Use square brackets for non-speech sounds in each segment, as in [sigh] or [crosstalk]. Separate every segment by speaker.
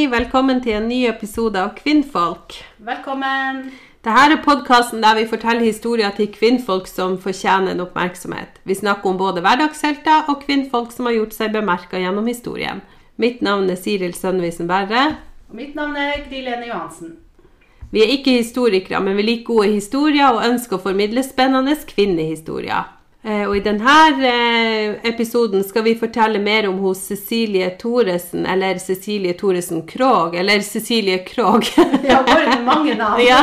Speaker 1: Hei, velkommen til en ny episode av Kvinnfolk.
Speaker 2: Velkommen.
Speaker 1: Dette er podkasten der vi forteller historier til kvinnfolk som fortjener en oppmerksomhet. Vi snakker om både hverdagshelter og kvinnfolk som har gjort seg bemerka gjennom historien. Mitt navn er Siril Sønnevisen Berre.
Speaker 2: Og mitt navn er Gry Lene Johansen.
Speaker 1: Vi er ikke historikere, men vi liker gode historier og ønsker å formidle spennende kvinnehistorier. Eh, Og I denne eh, episoden skal vi fortelle mer om hos Cecilie Thoresen, eller Cecilie Thoresen Krog, eller Cecilie Krog. [laughs]
Speaker 2: Ja, bare mange navn. [laughs]
Speaker 1: ja.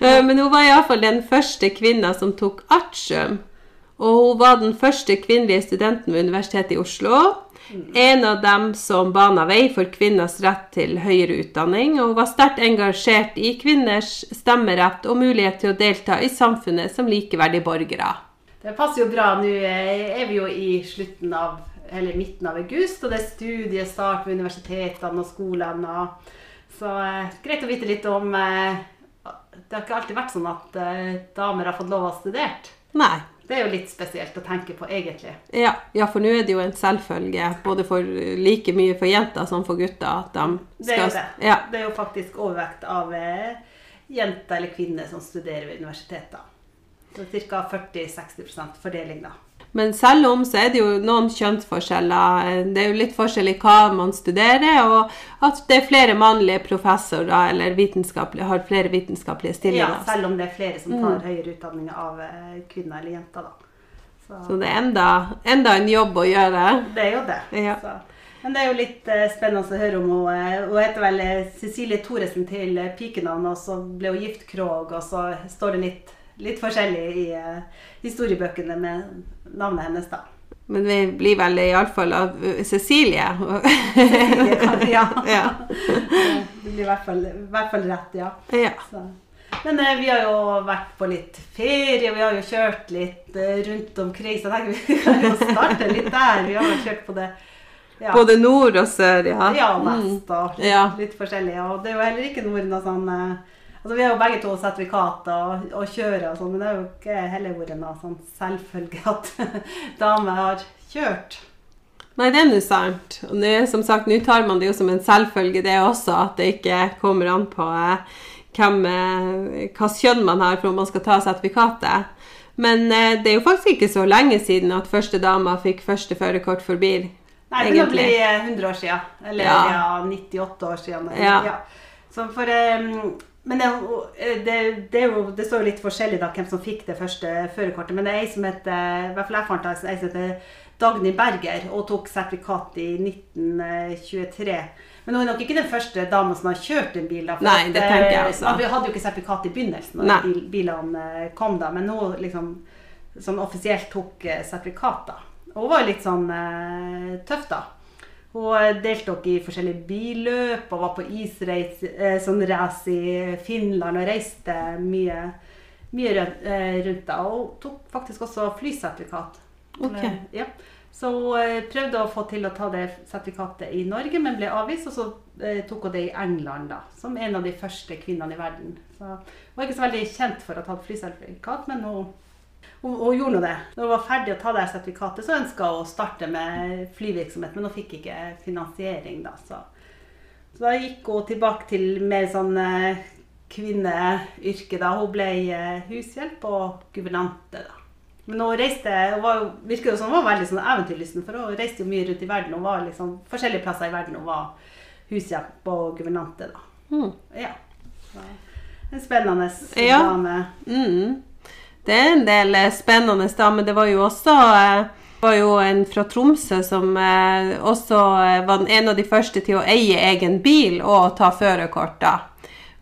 Speaker 1: Eh, Men hun var iallfall den første kvinna som tok artium. Og hun var den første kvinnelige studenten ved Universitetet i Oslo. En av dem som bana vei for kvinners rett til høyere utdanning, og var sterkt engasjert i kvinners stemmerett og mulighet til å delta i samfunnet som likeverdige borgere.
Speaker 2: Det passer jo bra. Nå er vi jo i slutten av, eller midten av august, og det er studiestart ved universitetene og skolene. Så eh, greit å vite litt om eh, Det har ikke alltid vært sånn at eh, damer har fått lov å ha studert.
Speaker 1: Nei.
Speaker 2: Det er jo litt spesielt å tenke på, egentlig.
Speaker 1: Ja, ja, for nå er det jo en selvfølge både for like mye for jenter som for gutter at de
Speaker 2: Det er jo det.
Speaker 1: Ja.
Speaker 2: Det er jo faktisk overvekt av eh, jenter eller kvinner som studerer ved universiteter. Ca. 40-60% fordeling, da.
Speaker 1: Men selv om så er det jo noen kjønnsforskjeller. Det er jo litt forskjell i hva man studerer, og at det er flere mannlige professorer eller vitenskapelige, har flere vitenskapelige
Speaker 2: Ja, selv om det er flere som tar høyere utdanning av eh, kvinner eller jenter, da. Så,
Speaker 1: Så det er enda, enda en jobb å gjøre.
Speaker 2: det er jo det.
Speaker 1: Ja.
Speaker 2: Så. Men det er jo litt eh, spennende å høre om henne. eh, Hun heter vel Cecilie Thoresen til pikenavn, og så ble hun gift Krog, og så står det litt, litt forskjellig i eh, historiebøkene med navnet hennes, da.
Speaker 1: Men vi blir vel iallfall av Cecilie. [laughs]
Speaker 2: ja.
Speaker 1: ja.
Speaker 2: Det blir i hvert fall, i hvert fall rett, ja.
Speaker 1: ja.
Speaker 2: Men eh, vi har jo vært på litt ferie, vi har jo kjørt litt eh, rundt omkring. Så jeg tenker vi [laughs] kan jo starte litt der. Vi har jo kjørt på det ja,
Speaker 1: Både nord og sør, ja.
Speaker 2: ja mest og litt, forskjellig. Og det er jo heller ikke noe noe sånn eh, Altså, Vi har jo begge to sertifikat og, og kjører og sånn, men det har jo ikke heller vært noe sånn selvfølge at [laughs] damer har kjørt.
Speaker 1: Nei, det er nå sant. Og nå, som sagt, nå tar man det jo som en selvfølge, det også, at det ikke kommer an på eh, hvem, eh, hva kjønn man har for om man skal ta sertifikatet. Men eh, det er jo faktisk ikke så lenge siden at første dama fikk første førerkort for bil.
Speaker 2: Nei, det kan
Speaker 1: Egentlig.
Speaker 2: bli eh, 100 år siden. Eller
Speaker 1: Ja.
Speaker 2: ja. 98 år siden.
Speaker 1: Ja.
Speaker 2: Så for, eh, men det, jo- eh, det, det, jo, det står jo litt forskjellig da hvem som fikk det første førerkortet. Men det er ei som heter i hvert fall jeg fant ei som heter Dagny Berger, og tok sertifikat i 1923. Men hun er nok ikke den første dama som har kjørt en bil. da.
Speaker 1: Nei,
Speaker 2: at,
Speaker 1: det tenker jeg
Speaker 2: eh,
Speaker 1: også.
Speaker 2: Vi hadde jo ikke sertifikat i begynnelsen da bil, bilene eh, kom da, men nå liksom som offisielt tok sertifikat da. Og hun var litt sånn tøff da. Hun eh, deltok i forskjellige billøp og var på isreis, eh, sånn race i Finland og reiste mye, mye rundt, eh, rundt da. Og tok faktisk også flysertifikat.
Speaker 1: Ok.
Speaker 2: Eh, Ja. Så hun prøvde å få til å ta det sertifikatet i Norge, men ble avvist. Og så tok hun det i England, da, som en av de første kvinnene i verden. Så hun var ikke så veldig kjent for å ha tatt flysertifikat, men hun hun, hun gjorde nå det. Når hun var ferdig å ta det sertifikatet, så ønska hun å starte med flyvirksomhet, men hun fikk ikke finansiering, da. Så, så da gikk hun tilbake til mer sånn eh, kvinneyrke, da. Hun ble eh, hushjelp og guvernante, da. Men hun reiste, hun var jo, jo som hun var veldig sånn eventyrlysten, for hun reiste jo mye rundt i verden. Hun var liksom forskjellige plasser i verden. Hun var hushjelp og guvernante, da.
Speaker 1: Mm.
Speaker 2: Ja. En spennende
Speaker 1: Ja. Mm. Det er en del eh, spennende, da, men det var jo også eh, det var jo en fra Tromsø som eh, også var en av de første til å eie egen bil og ta førerkort.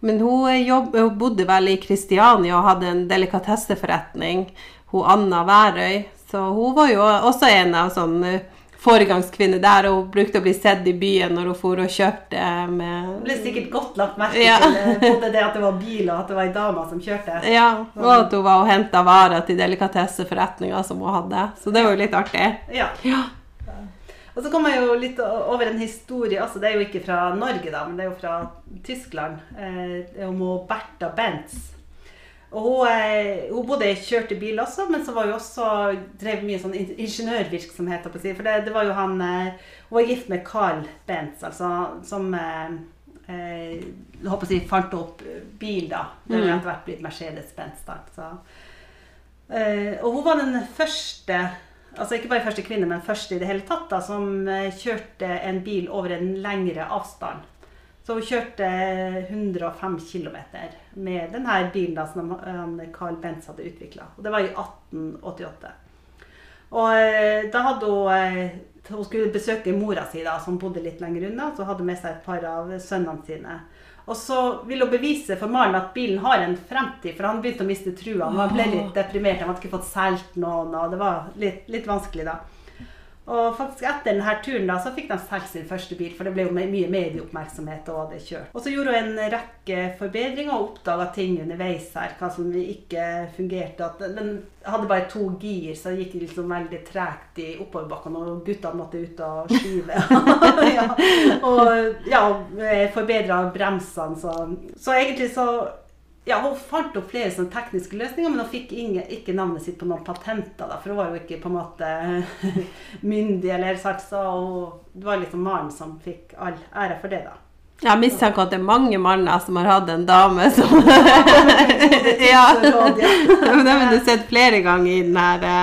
Speaker 1: Men hun, jobb, hun bodde vel i Kristiania og hadde en delikatesseforretning, hun Anna Værøy. Så hun var jo også en av sånn eh, foregangskvinner der, og hun brukte å bli sett i byen når hun for og kjørte
Speaker 2: med...
Speaker 1: med
Speaker 2: ble sikkert godt lagt merke
Speaker 1: Ja.
Speaker 2: til eh, både det at det var bil, og at det var ei dame som kjørte.
Speaker 1: Ja, og at hun var og henta varer til delikatesseforretninga som hun hadde. Så det var jo litt artig.
Speaker 2: Ja.
Speaker 1: Ja.
Speaker 2: Og så kommer jeg jo litt over en historie, altså det er jo ikke fra Norge, da, men det er jo fra Tyskland. Eh, Det om hun Bertha Benz. Og hun, eh, hun både kjørte bil også, men så var hun også drev mye sånn ingeniørvirksomhet. for det, det var jo han eh, Hun var gift med Carl Bentz, altså, som eh, eh, håper å si, fant opp bil, da. Det har
Speaker 1: Mm.
Speaker 2: etter hvert blitt Mercedes-Benz. da. Eh, og hun var den første, altså ikke bare første kvinne, men første i det hele tatt, da, som eh, kjørte en bil over en lengre avstand. Så hun kjørte 105 km med denne bilen da, som han, Carl Benz hadde utvikla. Det var i 1888. Og eh, da hadde hun eh, Hun skulle besøke mora si, da, som bodde litt lenger unna. Så hadde hun med seg et par av sønnene sine. Og så ville hun bevise for Maren at bilen har en fremtid, for han begynte å miste trua. Han ble litt deprimert, han hadde ikke fått solgt noen, og det var litt, litt vanskelig da. Og faktisk etter denne turen da, så fikk de solgt sin første bil, for det ble jo mye medieoppmerksomhet og hadde kjørt. Og så gjorde hun en rekke forbedringer og oppdaga ting underveis her, hva som ikke fungerte. At den hadde bare to gir, så det gikk liksom veldig tregt i oppoverbakkene, og guttene måtte ut og skyve. [laughs] ja. Og ja, forbedra bremsene, så Så egentlig så ja, Hun fant opp flere sånne tekniske løsninger, men hun fikk ingen, ikke navnet sitt på noen patenter. Da, for hun var jo ikke på en måte [laughs] myndig, eller sant, så hun, det var liksom mannen som fikk all ære for det. da.
Speaker 1: Jeg mistenker at det er mange manner som har hatt en dame som Ja. [laughs]
Speaker 2: Ja.
Speaker 1: Men det har du sett flere ganger i denne,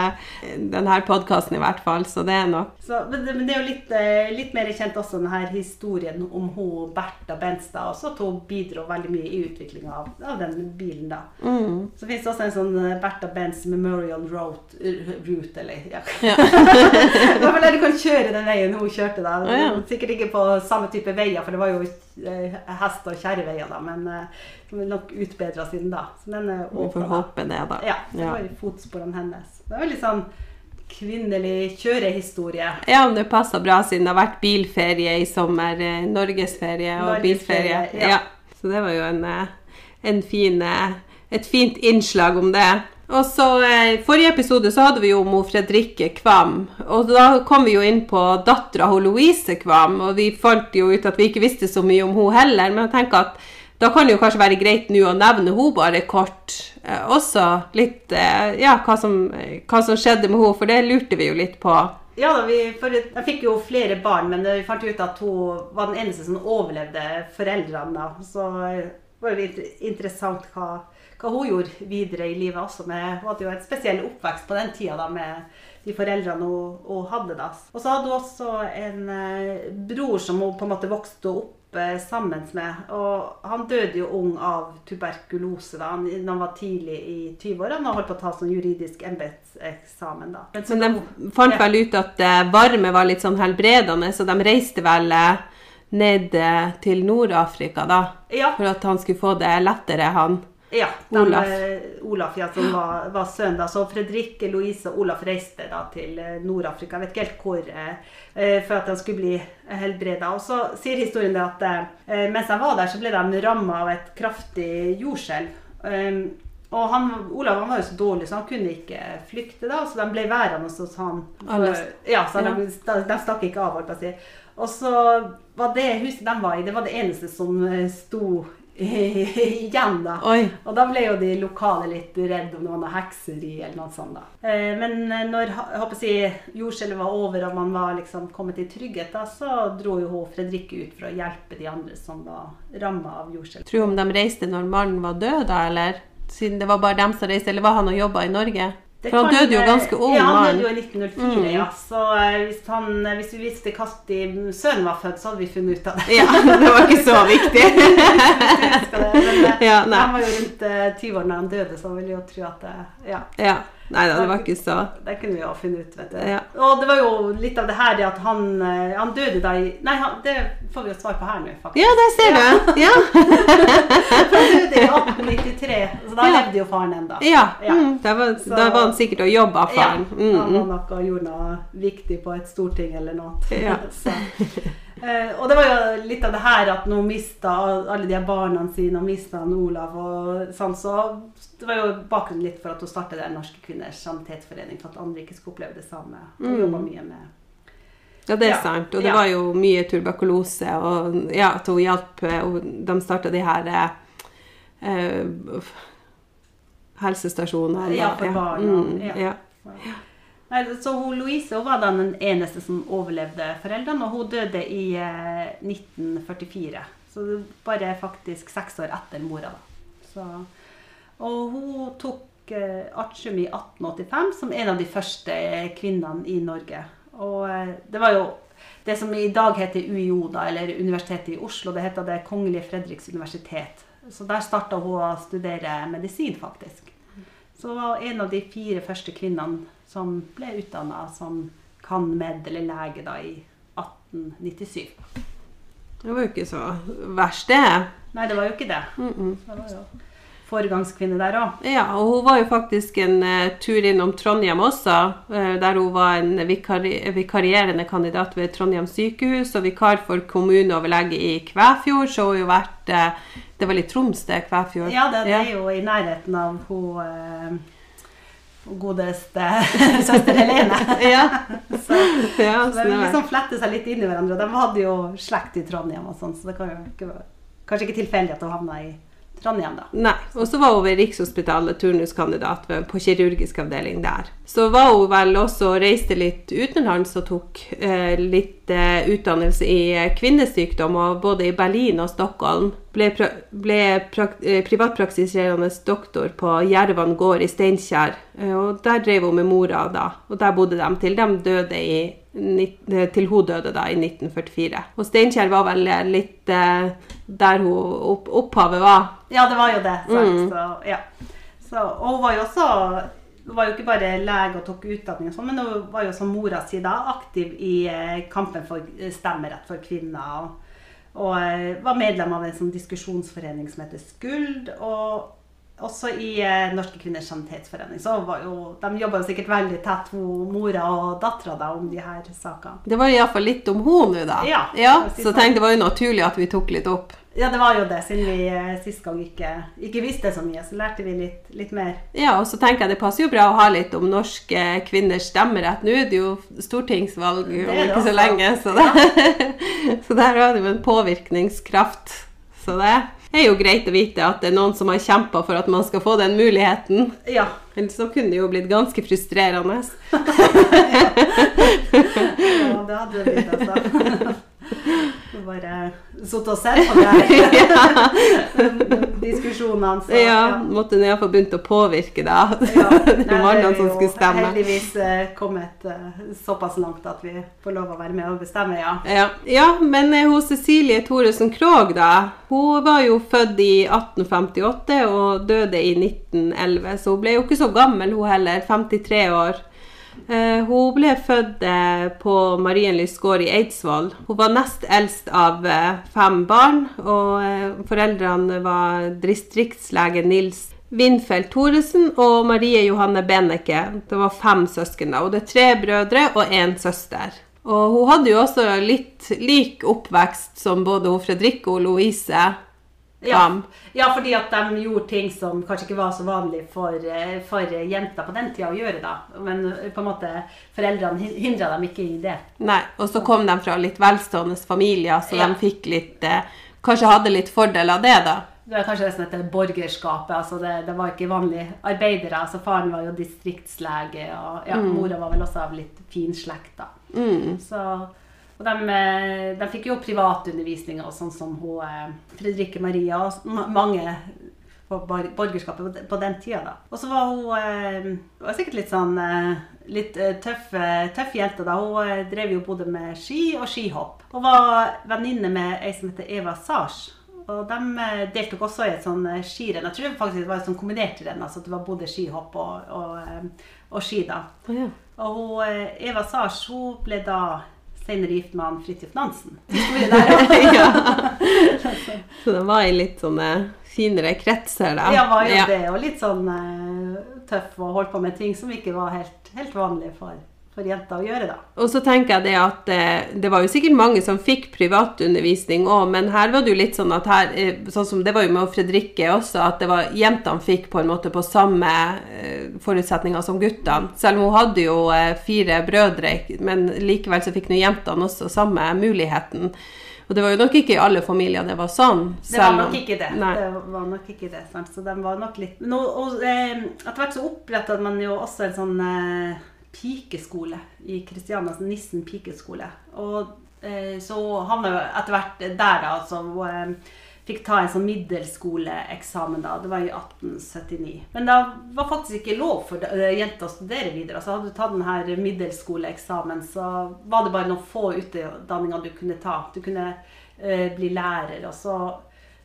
Speaker 1: denne podkasten i hvert fall, så det er nok
Speaker 2: Så, men, det, men det er jo litt, eh, litt mer kjent også denne historien om hun Bertha Benstad. Også at hun bidro veldig mye i utviklinga av, av den bilen. da.
Speaker 1: mm.
Speaker 2: Så finnes det også en sånn eh, Bertha Benz Memorial Route, route eller ja.
Speaker 1: Ja. [laughs]
Speaker 2: I hvert fall der du kan kjøre den veien hun kjørte. da.
Speaker 1: Å, ja.
Speaker 2: Sikkert ikke på samme type veier, for det var jo eh, hest- og kjerreveier, da. Men eh, som er nok utbedra siden da. Så den er
Speaker 1: Vi får håpe det, da.
Speaker 2: Ja, det
Speaker 1: Ja.
Speaker 2: var i fotsporene hennes. Det var litt sånn kvinnelig kjørehistorie.
Speaker 1: Ja, men det passer bra siden det har vært bilferie i sommer. eh, Norgesferie og
Speaker 2: Norges
Speaker 1: bilferie.
Speaker 2: ja.
Speaker 1: Ja. Så det var jo en, eh, en fin, eh, et fint innslag om det. Og så I forrige episode så hadde vi jo om hun Fredrikke Kvam. Og da kom vi jo inn på dattera Louise Kvam, og vi fant jo ut at vi ikke visste så mye om hun heller. Men jeg tenker at da kan det jo kanskje være greit nå å nevne hun bare kort. Eh, også litt eh, ja, hva som, eh, hva som skjedde med hun, for det lurte vi jo litt på.
Speaker 2: Ja da, vi, for Jeg fikk jo flere barn, men vi fant ut at hun var den eneste som overlevde foreldrene. da. Så det var jo litt interessant hva, hva hun gjorde videre i livet også. Med, hun hadde jo en spesiell oppvekst på den tida da, med de foreldrene hun, hun hadde. da. Og så hadde hun også en eh, bror som hun på en måte vokste opp eh, sammen med. Og han døde jo ung av tuberkulose da han, da han var tidlig i 20-årene og holdt på å ta sånn juridisk embetseksamen. da. Men så
Speaker 1: Men de fant
Speaker 2: Ja.
Speaker 1: vel ut at eh, varme var litt sånn helbredende, så de reiste vel eh, ned eh, til Nord-Afrika da,
Speaker 2: Ja,
Speaker 1: for at han skulle få det lettere, han.
Speaker 2: Ja de,
Speaker 1: Olaf.
Speaker 2: eh, Olaf ja, som var, var sønnen. da, Så Fredrikke, Louise og Olaf reiste da til eh, Nord-Afrika. Jeg vet ikke helt hvor. eh, eh, For at de skulle bli helbreda. Og så sier historien det at eh, mens jeg var der, så ble de ramma av et kraftig jordskjelv. Um, og han, Olav han var jo så dårlig, så han kunne ikke flykte. da, Så de ble værende hos han.
Speaker 1: For,
Speaker 2: ja, så de, de stakk ikke av. holdt jeg på å si. Og så var det huset de var i, det var det eneste som sto [laughs] igjen. da.
Speaker 1: Oi.
Speaker 2: Og da ble jo de lokale litt redde om det var noe hekseri eller noe sånt. da. Eh, Men eh, når jeg håper si, jordskjelvet var over og man var liksom kommet i trygghet, da, så dro jo hun Fredrikke ut for å hjelpe de andre som var ramma av jordskjelv.
Speaker 1: Tror du om de reiste når mannen var død da, eller? Siden det var bare dem som reiste, eller var han og jobba i Norge?
Speaker 2: Det
Speaker 1: For han døde jo ganske ung,
Speaker 2: Ja, han døde jo i 1904,
Speaker 1: Mm.
Speaker 2: ja. Så eh, hvis, han, eh, hvis vi visste når sønnen var født, så hadde vi funnet ut av det.
Speaker 1: Ja, [laughs] det var ikke så viktig. [laughs]
Speaker 2: Det, Men eh,
Speaker 1: Ja,
Speaker 2: han var jo rundt eh, 20 år da han døde, så jeg ville jo tro at det, ja.
Speaker 1: Ja. Nei da, det var ikke så
Speaker 2: Det kunne vi jo funnet ut, vet du.
Speaker 1: Ja.
Speaker 2: Og det var jo litt av det her det at han, eh, han døde da i Nei, han, det får vi jo svar på her nå, faktisk.
Speaker 1: Ja, der ser du! Ja. [laughs]
Speaker 2: Han døde i 1893, så da
Speaker 1: Ja.
Speaker 2: levde jo faren ennå.
Speaker 1: ja.
Speaker 2: Ja.
Speaker 1: Mm, da, var,
Speaker 2: Så-
Speaker 1: da var han sikkert og jobba, faren.
Speaker 2: Ja, han
Speaker 1: Mm,
Speaker 2: var
Speaker 1: mm.
Speaker 2: nok og gjorde noe viktig på et storting eller noe.
Speaker 1: Ja. [laughs]
Speaker 2: så. Eh, og det var jo litt av det her at nå mista alle de barna sine og mista Olav og sånn, så det var jo bakgrunnen litt for at hun startet der Norske Kvinners Sanitetsforening, for at andre ikke skulle oppleve det samme. Hun
Speaker 1: Mm.
Speaker 2: jobba mye med
Speaker 1: Ja, det er
Speaker 2: Ja.
Speaker 1: sant. Og det
Speaker 2: Ja.
Speaker 1: var jo mye tuberkulose, og ja, at hun hjalp og De starta de her eh, helsestasjonene.
Speaker 2: Ja, for barn,
Speaker 1: Mm,
Speaker 2: ja. Nei, så hun, Louise hun var den eneste som overlevde foreldrene, og hun døde i eh, 1944. Så bare faktisk seks år etter mora. da. Så, og hun tok eh, artium i 1885 som en av de første kvinnene i Norge. Og eh, det var jo det som i dag heter UiO, da, eller Universitetet i Oslo, det heter Det kongelige Fredriks universitet. Så der starta hun å studere medisin, faktisk. Så hun var en av de fire første kvinnene som ble utdanna som kan-med eller lege da i 1897.
Speaker 1: Det var jo ikke så verst, det.
Speaker 2: Nei, det var jo ikke det.
Speaker 1: Mm -mm.
Speaker 2: Det var jo foregangskvinne der òg.
Speaker 1: Ja, og hun var jo faktisk en uh, tur innom Trondheim også, uh, der hun var en vikari vikarierende kandidat ved Trondheim sykehus og vikar for kommuneoverlege i Kvæfjord, så hun har jo vært uh, Det var litt Troms, det, Kvæfjord?
Speaker 2: Ja, det, det er jo i nærheten av hun godeste [laughs] søster Helene. [laughs]
Speaker 1: Ja. [laughs]
Speaker 2: Så,
Speaker 1: ja,
Speaker 2: så de liksom fletter seg litt inn i hverandre. Og de hadde jo slekt i Trondheim og sånn, så det kan jo ikke, kanskje ikke tilfeldig at hun havna i Trondheim, da.
Speaker 1: Nei. Og så var hun ved Rikshospitalet turnuskandidat på kirurgisk avdeling der. Så var hun vel også og reiste litt utenlands og tok eh, litt eh, utdannelse i eh, kvinnesykdom, og både i Berlin og Stockholm. Ble, pra ble eh, privatpraksiserende doktor på Jervan gård i Steinkjer, eh, og der drev hun med mora da. Og der bodde de til de døde i eh, til hun døde da i 1944. Og Steinkjer var vel litt der hun opp, opphavet var.
Speaker 2: Ja, det var jo det. Sagt,
Speaker 1: Mm.
Speaker 2: Så, ja. så, og hun var jo også hun var jo ikke bare lege og tok utdanning, og sånn, men hun var jo som mora si da aktiv i eh, kampen for eh, stemmerett for kvinner. Og, og eh, var medlem av en sånn diskusjonsforening som heter Skuld. Og også i eh, Norske kvinners sanitetsforening. Så var jo, de jobba jo sikkert veldig tett, hun, mora og dattera, da, om de her sakene.
Speaker 1: Det var iallfall litt om henne nå, da.
Speaker 2: Ja,
Speaker 1: ja
Speaker 2: si
Speaker 1: så tenkte det var jo naturlig at vi tok litt opp.
Speaker 2: Ja, det var jo det, siden vi eh, sist gang ikke, ikke visste så mye. Så lærte vi litt, litt mer.
Speaker 1: Ja, og så tenker jeg det passer jo bra å ha litt om norske kvinners stemmerett. Nå er det jo stortingsvalg om ikke så lenge, så, det, [laughs] så der har det jo en påvirkningskraft. Så det er jo greit å vite at det er noen som har kjempa for at man skal få den muligheten.
Speaker 2: Ja.
Speaker 1: Ellers så kunne det jo blitt ganske frustrerende. [laughs]
Speaker 2: Ja, det hadde det blitt, altså. [laughs] Vi bare sittet og sett på det. [laughs] [laughs] Diskusjonene. Så,
Speaker 1: Ja, måtte i hvert fall begynt å påvirke deg.
Speaker 2: Ja. [laughs]
Speaker 1: Det var noen som skulle stemme.
Speaker 2: heldigvis eh, kommet eh, såpass langt at vi får lov å være med og bestemme, ja.
Speaker 1: Ja, ja men eh, hos Cecilie Thoresen Krogh, da. Hun var jo født i 1858 og døde i 1911, så hun ble jo ikke så gammel, hun heller. 53 år. Eh, hun ble født eh, på Marienlyst gård i Eidsvoll. Hun var nest eldst av eh, fem barn, og foreldrene var distriktslege Nils Winfeldt Thoresen og Marie Johanne Benneke. Det var fem søsken, da, og det er tre brødre og én søster. Og hun hadde jo også litt lik oppvekst som både hun Fredrikke og Louise.
Speaker 2: Ja, ja, fordi at de gjorde ting som kanskje ikke var så vanlig for, eh, for jenter på den tida å gjøre, da. Men eh, på en måte foreldrene hindra dem ikke i det.
Speaker 1: Nei, og så kom de fra litt velstående familier, så
Speaker 2: Ja.
Speaker 1: de fikk litt eh, Kanskje hadde litt fordel av det, da.
Speaker 2: Det er kanskje det som heter borgerskapet. altså det, det var ikke vanlige arbeidere. altså Faren var jo distriktslege, og ja, mora var vel også av litt fin slekt. da.
Speaker 1: Mm.
Speaker 2: Så, og de, eh, de fikk jo privatundervisning og sånn som hun, eh, Fredrikke Maria og mange på borgerskapet på den tida. da. Og så var hun eh, var sikkert litt sånn litt tøff, tøff jente. da. Hun drev jo både med ski og skihopp. Og var venninne med ei som heter Eva Sars. Og de deltok også i et sånn skirenn. Jeg tror det var et sånn kombinert renn. Altså det var både skihopp og, og, og ski. da.
Speaker 1: Oh, ja.
Speaker 2: Og hun, Eva Sars hun ble da senere gift med han Fridtjof Nansen. [laughs]
Speaker 1: Ja. [laughs] Så det var i litt sånne finere kretser, da.
Speaker 2: Ja, var jo
Speaker 1: Ja.
Speaker 2: det. Og litt sånn eh, tøff og holdt på med ting som ikke var helt, helt vanlig for, for jenter å gjøre, da.
Speaker 1: Og så tenker jeg det at eh, det var jo sikkert mange som fikk privatundervisning òg, men her var det jo litt sånn at her, eh, sånn som det var jo med Fredrikke også, at det var jentene fikk på en måte på samme eh, forutsetninger som guttene. Selv om hun hadde jo fire brødre, men likevel så fikk nå jentene også samme muligheten. Og det var jo nok ikke i alle familier det var sånn.
Speaker 2: Det var nok ikke det.
Speaker 1: Nei.
Speaker 2: det var nok ikke det, sant? Så de var nok litt Men og, og, etter hvert så opprettet man jo også en sånn pikeskole i Kristiania, altså Nissen pikeskole. Og eh, så havna jo etter hvert der, da, hvor jeg fikk ta en sånn middelskoleeksamen da. Det var i 1879. Men det var faktisk ikke lov for eh, jenter å studere videre. Altså hadde du tatt den her middelskoleeksamen, så var det bare noen få utdanninger du kunne ta. Du kunne eh, bli lærer, og så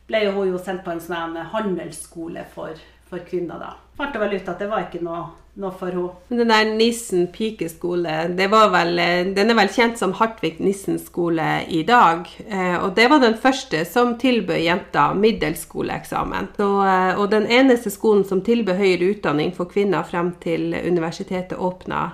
Speaker 2: ble hun jo sendt på en sånn her handelsskole for, for kvinner da. Fant vel ut at det var ikke noe, noe for henne.
Speaker 1: Den der Nissen pikeskole, vel, eh, den er vel kjent som Hartvig Nissen skole i dag. Eh, og det var den første som tilbød jenter middelskoleeksamen. Så, eh, og den eneste skolen som tilbød høyere utdanning for kvinner frem til universitetet åpna,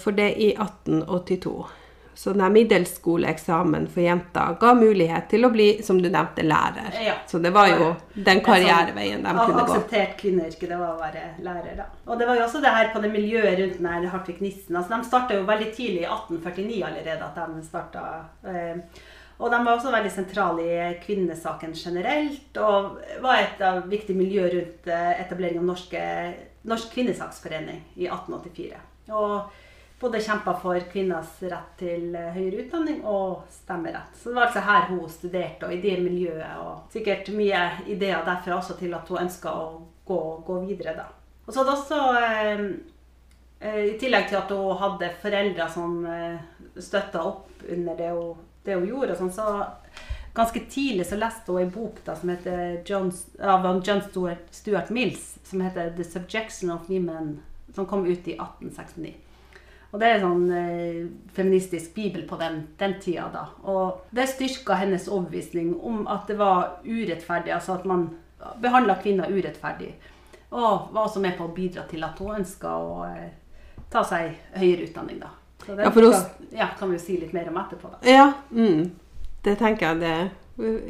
Speaker 1: for det i 1882. Så den middelskoleeksamen for jenter ga mulighet til å bli, som du nevnte, lærer.
Speaker 2: Ja.
Speaker 1: Så det var jo den karriereveien de kunne gå.
Speaker 2: akseptert kvinneyrke, det var å være lærer, da. Og det var jo også det her på det miljøet rundt den her Hartvig Nissen. Altså, de starta jo veldig tidlig, i 1849 allerede, at de starta. Eh, og de var også veldig sentrale i kvinnesaken generelt, og var et av viktige miljø rundt eh, etablering av norske, Norsk kvinnesaksforening i 1884. Og både kjempa for kvinners rett til eh, høyere utdanning og stemmerett. Så det var altså her hun studerte, og i det miljøet. Og sikkert mye ideer derfra også til at hun ønska å gå, gå videre, da. Og så hadde også eh, eh, I tillegg til at hun hadde foreldre som eh, støtta opp under det hun, det hun gjorde, sånn, så ganske tidlig så leste hun en bok da, som heter John, av John Stuart, Stuart Mills, som heter 'The Subjection of Women', som kom ut i 1869. Og det er en sånn eh, feministisk bibel på den, den tida da. Og det styrka hennes overbevisning om at det var urettferdig, altså at man behandla kvinner urettferdig. Og var også med på å bidra til at hun ønska å eh, ta seg høyere utdanning, da. Så det
Speaker 1: Ja,
Speaker 2: kan, ja, kan vi jo si litt mer om etterpå, da.
Speaker 1: Ja, mm. det tenker jeg det er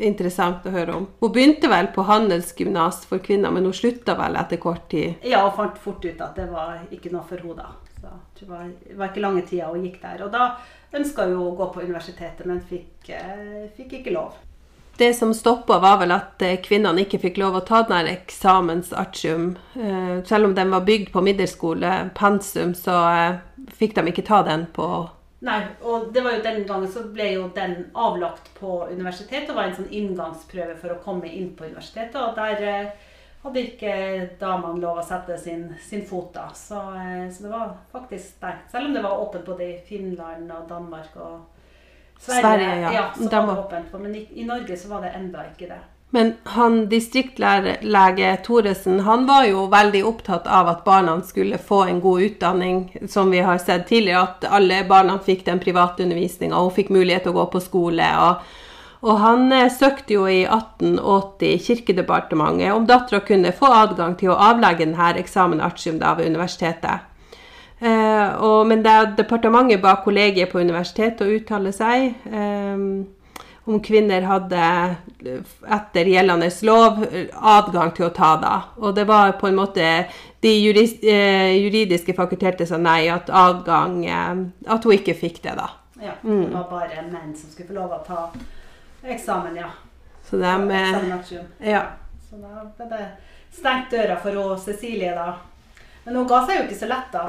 Speaker 1: interessant å høre om. Hun begynte vel på handelsgymnas for kvinner, men hun slutta vel etter kort tid.
Speaker 2: Ja, og fant fort ut at det var ikke noe for henne da. Så det var, var ikke lange tida hun gikk der. Og da ønska hun å gå på universitetet, men fikk, eh, fikk ikke lov.
Speaker 1: Det som stoppa, var vel at eh, kvinnene ikke fikk lov å ta den eksamensartium. Eh, Selv om den var bygd på middelskole, pensum, så fikk de ikke ta den på
Speaker 2: Nei, og det var jo den gangen så ble jo den avlagt på universitetet og var en sånn inngangsprøve for å komme inn på universitetet. Og der hadde ikke damene lov å sette sin, sin fot da. Så, eh, så det var faktisk sterkt. Selv om det var åpent både i Finland og Danmark og Sverige.
Speaker 1: Sverige, ja.
Speaker 2: så var det åpent. Men i, i Norge så var det enda ikke det.
Speaker 1: Men han distriktlege Thoresen han var jo veldig opptatt av at barna skulle få en god utdanning, som vi har sett tidligere, at alle barna fikk den private undervisninga og fikk mulighet til å gå på skole. og og han eh, søkte jo i 1880 Kirkedepartementet om dattera kunne få adgang til å avlegge denne eksamen artium da ved universitetet. Eh, og, men da departementet ba kollegiet på universitetet å uttale seg eh, om kvinner hadde eh, etter gjeldende lov adgang til å ta da. Og det var på en måte de juris, eh, juridiske fakulteter sa nei, at adgang eh, At hun ikke fikk det, da.
Speaker 2: Ja,
Speaker 1: Mm.
Speaker 2: Det var bare menn som skulle få lov å ta eksamen, ja.
Speaker 1: Så de eh,
Speaker 2: Eksaminasjon.
Speaker 1: Ja.
Speaker 2: Så da ble det stengt døra for hun, Cecilie, da. Men hun ga seg jo ikke så lett, da.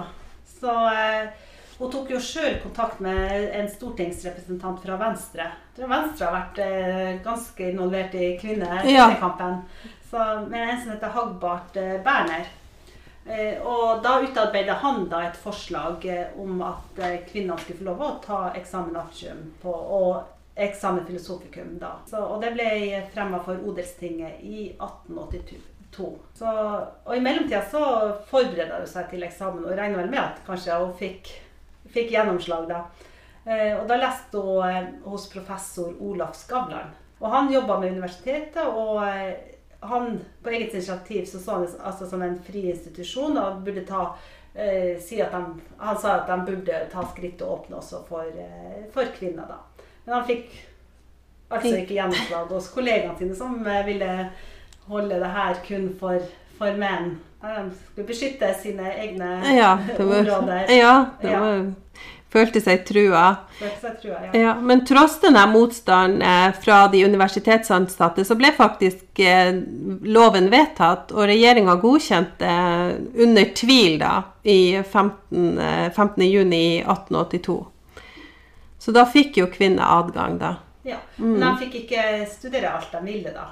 Speaker 2: Så eh, hun tok jo sjøl kontakt med en stortingsrepresentant fra Venstre. Jeg tror Venstre har vært eh, ganske involvert i kvinne-
Speaker 1: Ja.
Speaker 2: Så, med en som heter Hagbart eh, Berner. Eh, og da utarbeidet han da et forslag eh, om at eh, kvinnene skulle få lov å ta eksamen artium på, og eksamen filosofikum da. Så, og det ble fremma for Odelstinget i 1882. Så, og i mellomtida så forberedte hun seg til eksamen og regna vel med at kanskje hun fikk, fikk gjennomslag da. Eh, og da leste hun eh, hos professor Olaf Skavlan. Og han jobba med universitetet, og eh, han på eget initiativ så så han altså som en fri institusjon og burde ta eh, si at de, han sa at de burde ta skritt og åpne også for, for kvinner. da. Men han fikk altså ikke gjennomslag hos kollegaene sine, som eh, ville holde det her kun for, for menn. De skulle beskytte sine egne
Speaker 1: Ja, det var,
Speaker 2: områder. [laughs]
Speaker 1: ja, det
Speaker 2: Ja.
Speaker 1: følte seg trua.
Speaker 2: Følte seg trua ja.
Speaker 1: Ja, men tross denne motstanden eh, fra de universitetsansatte, så ble faktisk eh, loven vedtatt, og regjeringa godkjente under tvil da, i 15, eh, 15. juni 1882. Så da fikk jo kvinner adgang, da.
Speaker 2: Ja,
Speaker 1: Mm.
Speaker 2: Men de fikk ikke studere alt de ville, da.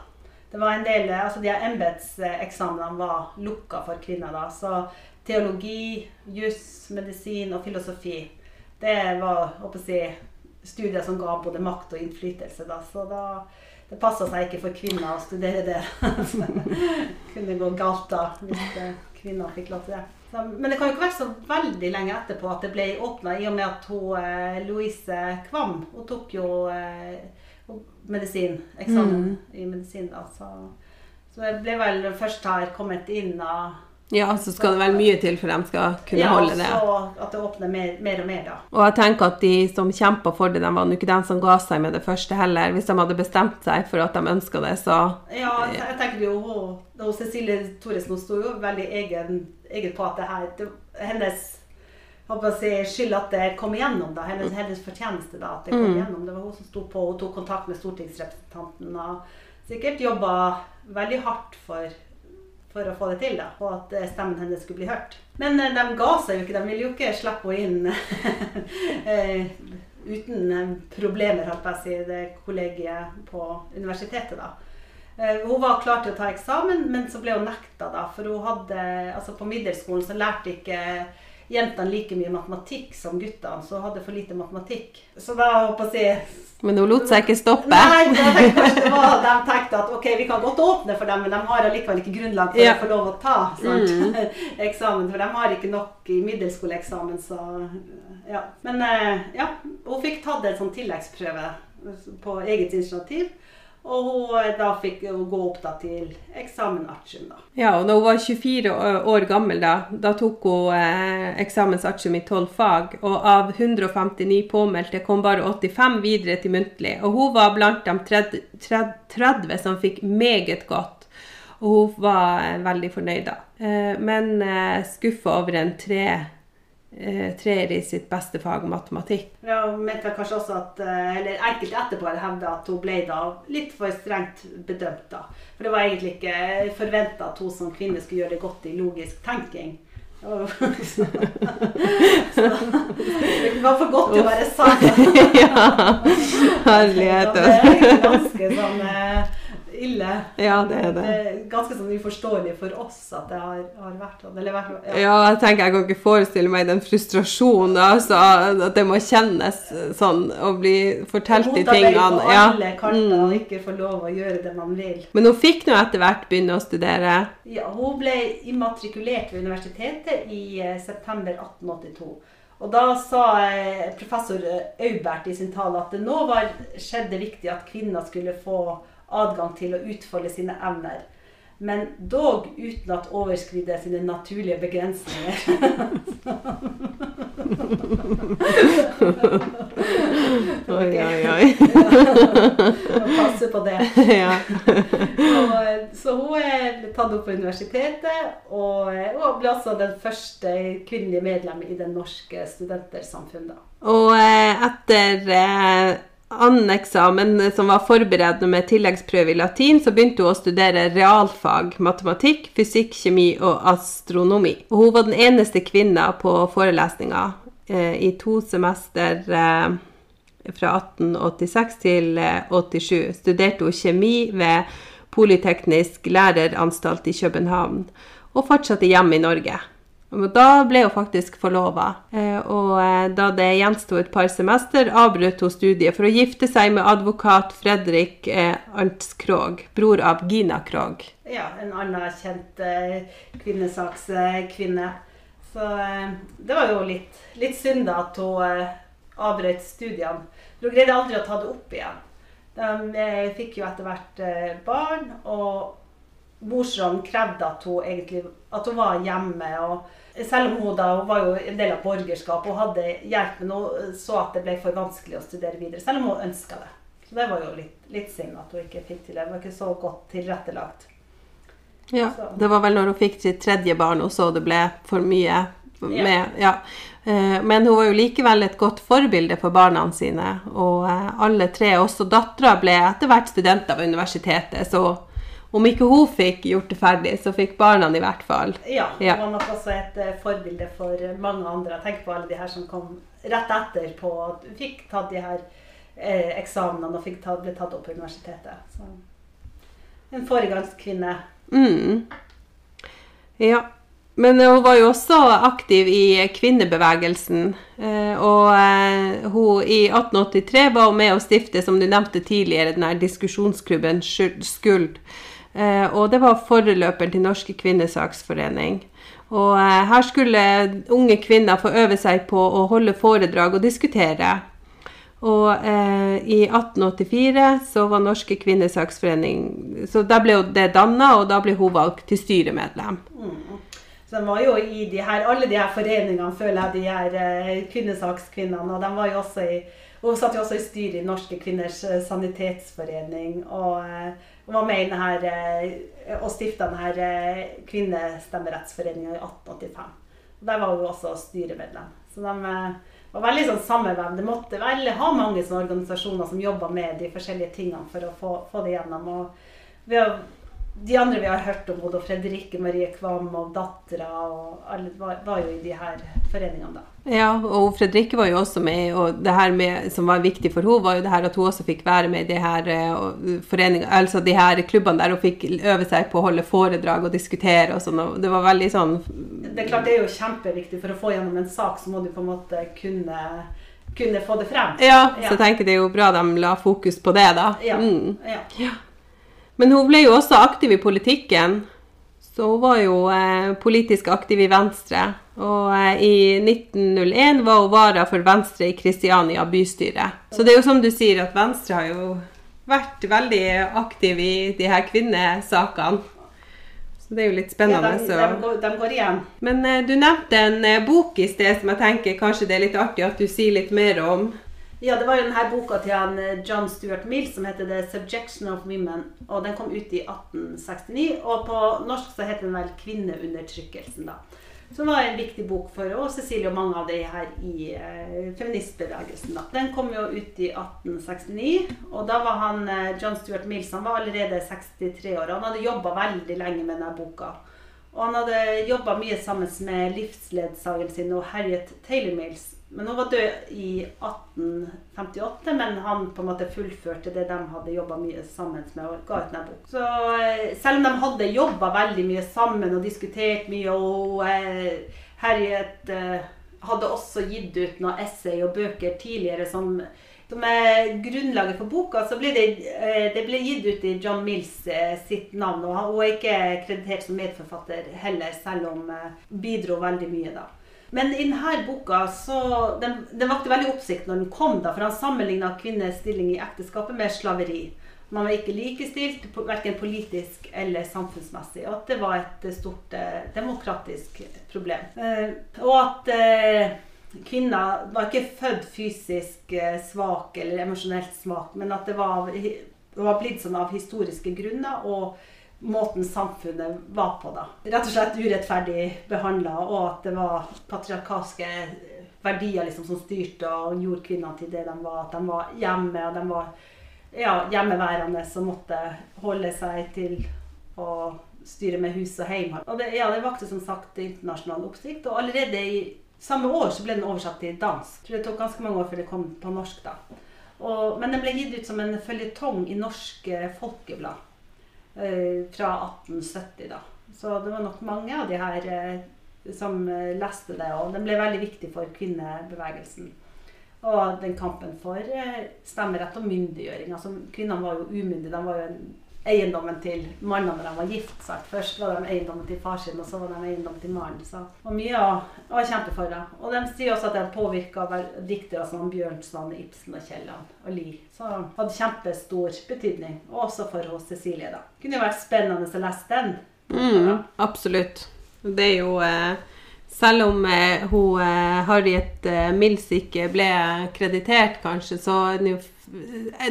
Speaker 2: Det var en del, altså De her embetseksamenene var lukka for kvinner. da, Så teologi, juss, medisin og filosofi det var håper jeg, studier som ga både makt og innflytelse. da, Så da, det passa seg ikke for kvinner å studere det. Det [laughs] kunne gå galt da, hvis eh, kvinner fikk lov til det. Men det kan jo ikke være så veldig lenge etterpå at det ble åpna, i og med at hun, eh, Louise Kvam hun tok jo eh, medisin, eksamen i medisin. da, så, så det ble vel først her kommet inn av
Speaker 1: Ja, så skal det vel mye til for de skal kunne
Speaker 2: ja,
Speaker 1: holde det.
Speaker 2: og så at det åpner mer, mer og mer, da.
Speaker 1: Og jeg tenker at de som kjempa for det, de var jo ikke de som ga seg med det første heller. Hvis de hadde bestemt seg for at de ønska det, så
Speaker 2: Ja, jeg jeg tenker jo hun, Cecilie Thoresen sto jo veldig egen, egen på at det her det, Hennes jeg håper å si, skyld at det kom igjennom, da. Hennes, hennes fortjeneste da, at det kom igjennom. Det var hun som sto på og tok kontakt med stortingsrepresentanten. Og sikkert jobba veldig hardt for, for å få det til, da. Og at eh, stemmen hennes skulle bli hørt. Men eh, de ga seg jo ikke. De ville jo ikke slippe henne inn [laughs] eh, uten problemer, holdt jeg si, det kollegiet på universitetet, da. Hun var klar til å ta eksamen, men så ble hun nekta, da. For hun hadde Altså, på middelskolen så lærte ikke jentene like mye matematikk som guttene, så hadde for lite matematikk. Så da håper jeg å si
Speaker 1: Men hun lot seg ikke stoppe.
Speaker 2: Nei, det var, de tenkte at ok, vi kan godt åpne for dem, men de har allikevel ikke grunnlag for
Speaker 1: Ja.
Speaker 2: å få lov å ta sant? [laughs] eksamen. For de har ikke nok i middelskoleeksamen, så ja. Men eh, ja, hun fikk tatt en sånn tilleggsprøve på eget initiativ. Og hun eh, da fikk hun gå opp da til eksamen da.
Speaker 1: Ja, og da hun var 24 år gammel, da, da tok hun eh, eksamensartium i 12 fag. Og av 159 påmeldte kom bare 85 videre til muntlig. Og hun var blant de 30, 30 som fikk meget godt. Og hun var eh, veldig fornøyd, da. Eh, men eh, skuffa over en tre, treer i sitt beste fag, matematikk.
Speaker 2: Ja, hun mente kanskje også at eh, Eller enkelte etterpå hevda at hun ble da litt for strengt bedømt, da. For det var egentlig ikke forventa at hun som kvinne skulle gjøre det godt i logisk tenking. [laughs] Så, det var for godt til å være [laughs] sant.
Speaker 1: ja, herlighet.
Speaker 2: Det er ganske sånn eh, ille.
Speaker 1: Ja, det er det.
Speaker 2: er ganske sånn uforståelig for oss at det har, har vært sånn. Eller ja.
Speaker 1: Ja, jeg tenker jeg kan ikke forestille meg den frustrasjonen, altså, at det må kjennes sånn, å bli fortalt de tingene.
Speaker 2: på
Speaker 1: Ja.
Speaker 2: alle kanter og
Speaker 1: Mm.
Speaker 2: ikke få lov å gjøre det man vil.
Speaker 1: Men hun fikk nå etter hvert begynne å studere.
Speaker 2: Ja, hun ble immatrikulert ved universitetet i eh, september 1882. Og da sa eh, professor eh, Aubert i sin tale at det nå var skjedd det viktig at kvinner skulle få adgang til å utfolde sine evner. Men dog uten at overskride sine naturlige begrensninger. [laughs]
Speaker 1: Oi, oi, oi. [laughs]
Speaker 2: Passe på det. [laughs]
Speaker 1: ja.
Speaker 2: Og, så hun er tatt opp på universitetet, og hun ble også den første kvinnelige medlem i det norske studentersamfunnet.
Speaker 1: Og eh, etter eh, annen eksamen, eh, som var forberedende med tilleggsprøve i latin, så begynte hun å studere realfag, matematikk, fysikk, kjemi og astronomi. Og hun var den eneste kvinna på forelesninga eh, i to semester eh, fra 1886 til eh, 87. Studerte hun kjemi ved Politeknisk læreranstalt i København, og fortsatte hjemme i Norge. Og da ble hun faktisk forlova, eh, og eh, da det gjensto et par semester, avbrøt hun studiet for å gifte seg med advokat Fredrik Altskrog, Arntz bror av Gina Krog.
Speaker 2: Ja, en annen kjent eh, kvinnesakskvinne. Så eh, det var jo litt, litt synd at hun eh, avbrøt studiene. Hun greide aldri å ta det opp igjen. De eh, fikk jo etter hvert eh, barn, og morsrollen krevde at hun egentlig at hun var hjemme. og selv om hun da hun var jo en del av borgerskapet og hadde hjelp, men hun så at det ble for vanskelig å studere videre. Selv om hun ønska det. Så det var jo litt, litt synd at hun ikke fikk til det. Hun var ikke så godt tilrettelagt.
Speaker 1: Ja,
Speaker 2: Så.
Speaker 1: det var vel når hun fikk sitt tredje barn og så det ble for mye med Ja. ja. Men hun var jo likevel et godt forbilde for barna sine. Og eh, alle tre, også dattera, ble etter hvert studenter ved universitetet. Så om ikke hun fikk gjort det ferdig, så fikk barna i hvert fall.
Speaker 2: Ja,
Speaker 1: Ja.
Speaker 2: hun var nok også et eh, forbilde for mange andre. Tenker på alle de her som kom rett etter på at hun fikk tatt de her eh, eksamenene og fikk tatt, ble tatt opp på universitetet. Så en foregangskvinne.
Speaker 1: Mm. Ja. Men hun var jo også aktiv i kvinnebevegelsen. eh, Og eh, hun i 1883 var hun med å stifte, som du nevnte tidligere, den her diskusjonsklubben Skuld-. Eh, Og det var foreløperen til Norske kvinnesaksforening. Og eh, her skulle unge kvinner få øve seg på å holde foredrag og diskutere. Og eh, i 1884 så var Norske kvinnesaksforening Så da ble det danna, og da ble hun valgt til styremedlem.
Speaker 2: Så de var jo i de her, alle de her foreningene, føler jeg, de her eh, kvinnesakskvinnene. Og de var jo også i Hun satt jo også i styret i Norske kvinners eh, sanitetsforening. Og, eh, og var med i denne, eh, og stifta denne kvinnestemmerettsforeninga i 1885. Og Der var hun også styremedlem. Så de var veldig sånn sammenvevd. Det måtte vel ha mange sånne organisasjoner som jobba med de forskjellige tingene for å få, få det gjennom. Og vi har, de andre vi har hørt om, Odo Fredrikke Marie Kvam og dattera, var, var jo i de her foreningene da.
Speaker 1: Ja, og Fredrikke var jo også med, og det her med, som var viktig for henne, var jo det her at hun også fikk være med i de her foreningene, altså de her klubbene der hun fikk øve seg på å holde foredrag og diskutere og sånn. og Det var veldig sånn
Speaker 2: Det er klart det er jo kjempeviktig. For å få gjennom en sak, så må du på en måte kunne, kunne få det frem.
Speaker 1: Ja, så
Speaker 2: tenker
Speaker 1: jeg tenker det er jo bra de la fokus på det, da.
Speaker 2: Ja.
Speaker 1: Mm.
Speaker 2: ja.
Speaker 1: Men hun ble jo også aktiv i politikken. Så hun var jo eh, politisk aktiv i Venstre. Og eh, i 1901 var hun vara for Venstre i Kristiania bystyre. Så det er jo som du sier, at Venstre har jo vært veldig aktiv i de her kvinnesakene. Så det er jo litt
Speaker 2: ja
Speaker 1: spennende.
Speaker 2: de, de, går, de går igjen.
Speaker 1: Men eh, du nevnte en eh, bok i sted som jeg tenker kanskje det er litt artig at du sier litt mer om.
Speaker 2: Ja, det var jo denne boka til han eh, John Stuart Mill som heter 'The Subjection of Women'. og Den kom ut i 1869. Og på norsk så heter den vel 'Kvinneundertrykkelsen'. da. Som var en viktig bok for og Cecilie og mange av de her i eh, feministbevegelsen. da. Den kom jo ut i 1869, og da var han eh, John Stuart Mill han var allerede 63 år. Han hadde jobba veldig lenge med denne boka. Og han hadde jobba mye sammen med livsledsageren sin og Harriet Taylor Mills. Men hun var død i 1858, men han på en måte fullførte det de hadde jobba mye sammen med og ga ut bok. Så eh, selv om de hadde jobba veldig mye sammen og diskutert mye, og eh, Harriet eh, hadde også gitt ut noen essay og bøker tidligere som som er grunnlaget for boka, så ble det, eh, det ble gitt ut i John Mills eh, sitt navn. Og hun er ikke kreditert som medforfatter heller, selv om eh, bidro veldig mye da. Men i denne boka så, den, den vakte veldig oppsikt når den kom, da, for han sammenligna kvinners stilling i ekteskapet med slaveri. Man var ikke likestilt, verken politisk eller samfunnsmessig. Og at det var et stort eh, demokratisk problem. Eh, og at eh, kvinner var ikke født fysisk eh, svak eller emosjonelt svak, men at det var, det var blitt sånn av historiske grunner. og måten samfunnet var på da. Rett og slett urettferdig behandla, og at det var patriarkalske verdier liksom som styrte og gjorde kvinnene til det de var. At de var hjemme, og de var ja, hjemmeværende som måtte holde seg til å styre med hus og hjem. Og det, ja, det vakte som sagt internasjonal oppsikt, og allerede i samme år så ble den oversatt til dansk. Jeg tror det tok ganske mange år før det kom på norsk. da. Og, men den ble gitt ut som en føljetong i Norske Folkeblad fra 1870. da. Så det var nok mange av de her eh, som eh, leste det, og den ble veldig viktig for kvinnebevegelsen. Og den kampen for eh, stemmerett og myndiggjøring. altså Kvinnene var jo umyndige. De var jo en eiendommen til mannen når de var gift. Sagt. Først var de eiendommen til far sin, og så var de eiendommen til mannen. Så og mye å, å kjempe for. Det. Og de sier også at de påvirka diktere som Bjørnson, Ibsen og Kielland og Lie. Så hadde kjempestor betydning. Og også for hos Cecilie, da. Kunne jo vært spennende å lese den.
Speaker 1: Mm, absolutt. Det er jo eh, Selv om eh, hun eh, Harriet eh, Mills ikke ble kreditert, kanskje, så er det jo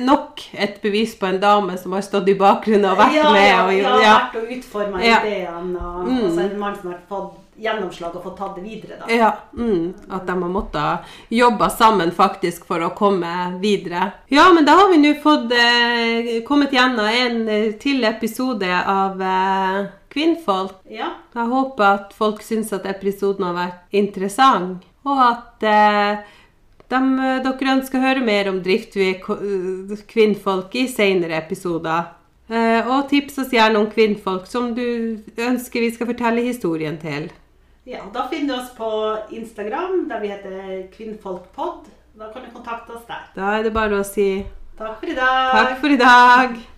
Speaker 1: nok et bevis på en dame som har stått i bakgrunnen og vært
Speaker 2: ja,
Speaker 1: med. og,
Speaker 2: ja,
Speaker 1: ja.
Speaker 2: vært og utforma
Speaker 1: Ja.
Speaker 2: ideene. Og,
Speaker 1: Mm.
Speaker 2: og så en mann som har fått gjennomslag og fått tatt det videre. da.
Speaker 1: Ja, mm, at de har måttet jobbe sammen faktisk for å komme videre. Ja, men da har vi nå fått eh, kommet gjennom en eh, til episode av eh, Kvinnfolk.
Speaker 2: Ja.
Speaker 1: Jeg håper at folk syns at episoden har vært interessant, og at eh, de, dere ønsker å høre mer om drift ko- eh, kvinnfolk i senere episoder. Eh, og tips oss gjerne om kvinnfolk som du ønsker vi skal fortelle historien til.
Speaker 2: ja. Da finner du oss på Instagram, der vi heter Kvinnfolkpod. Da kan du kontakte oss der.
Speaker 1: Da er det bare å si
Speaker 2: Takk for i dag.
Speaker 1: takk for i dag.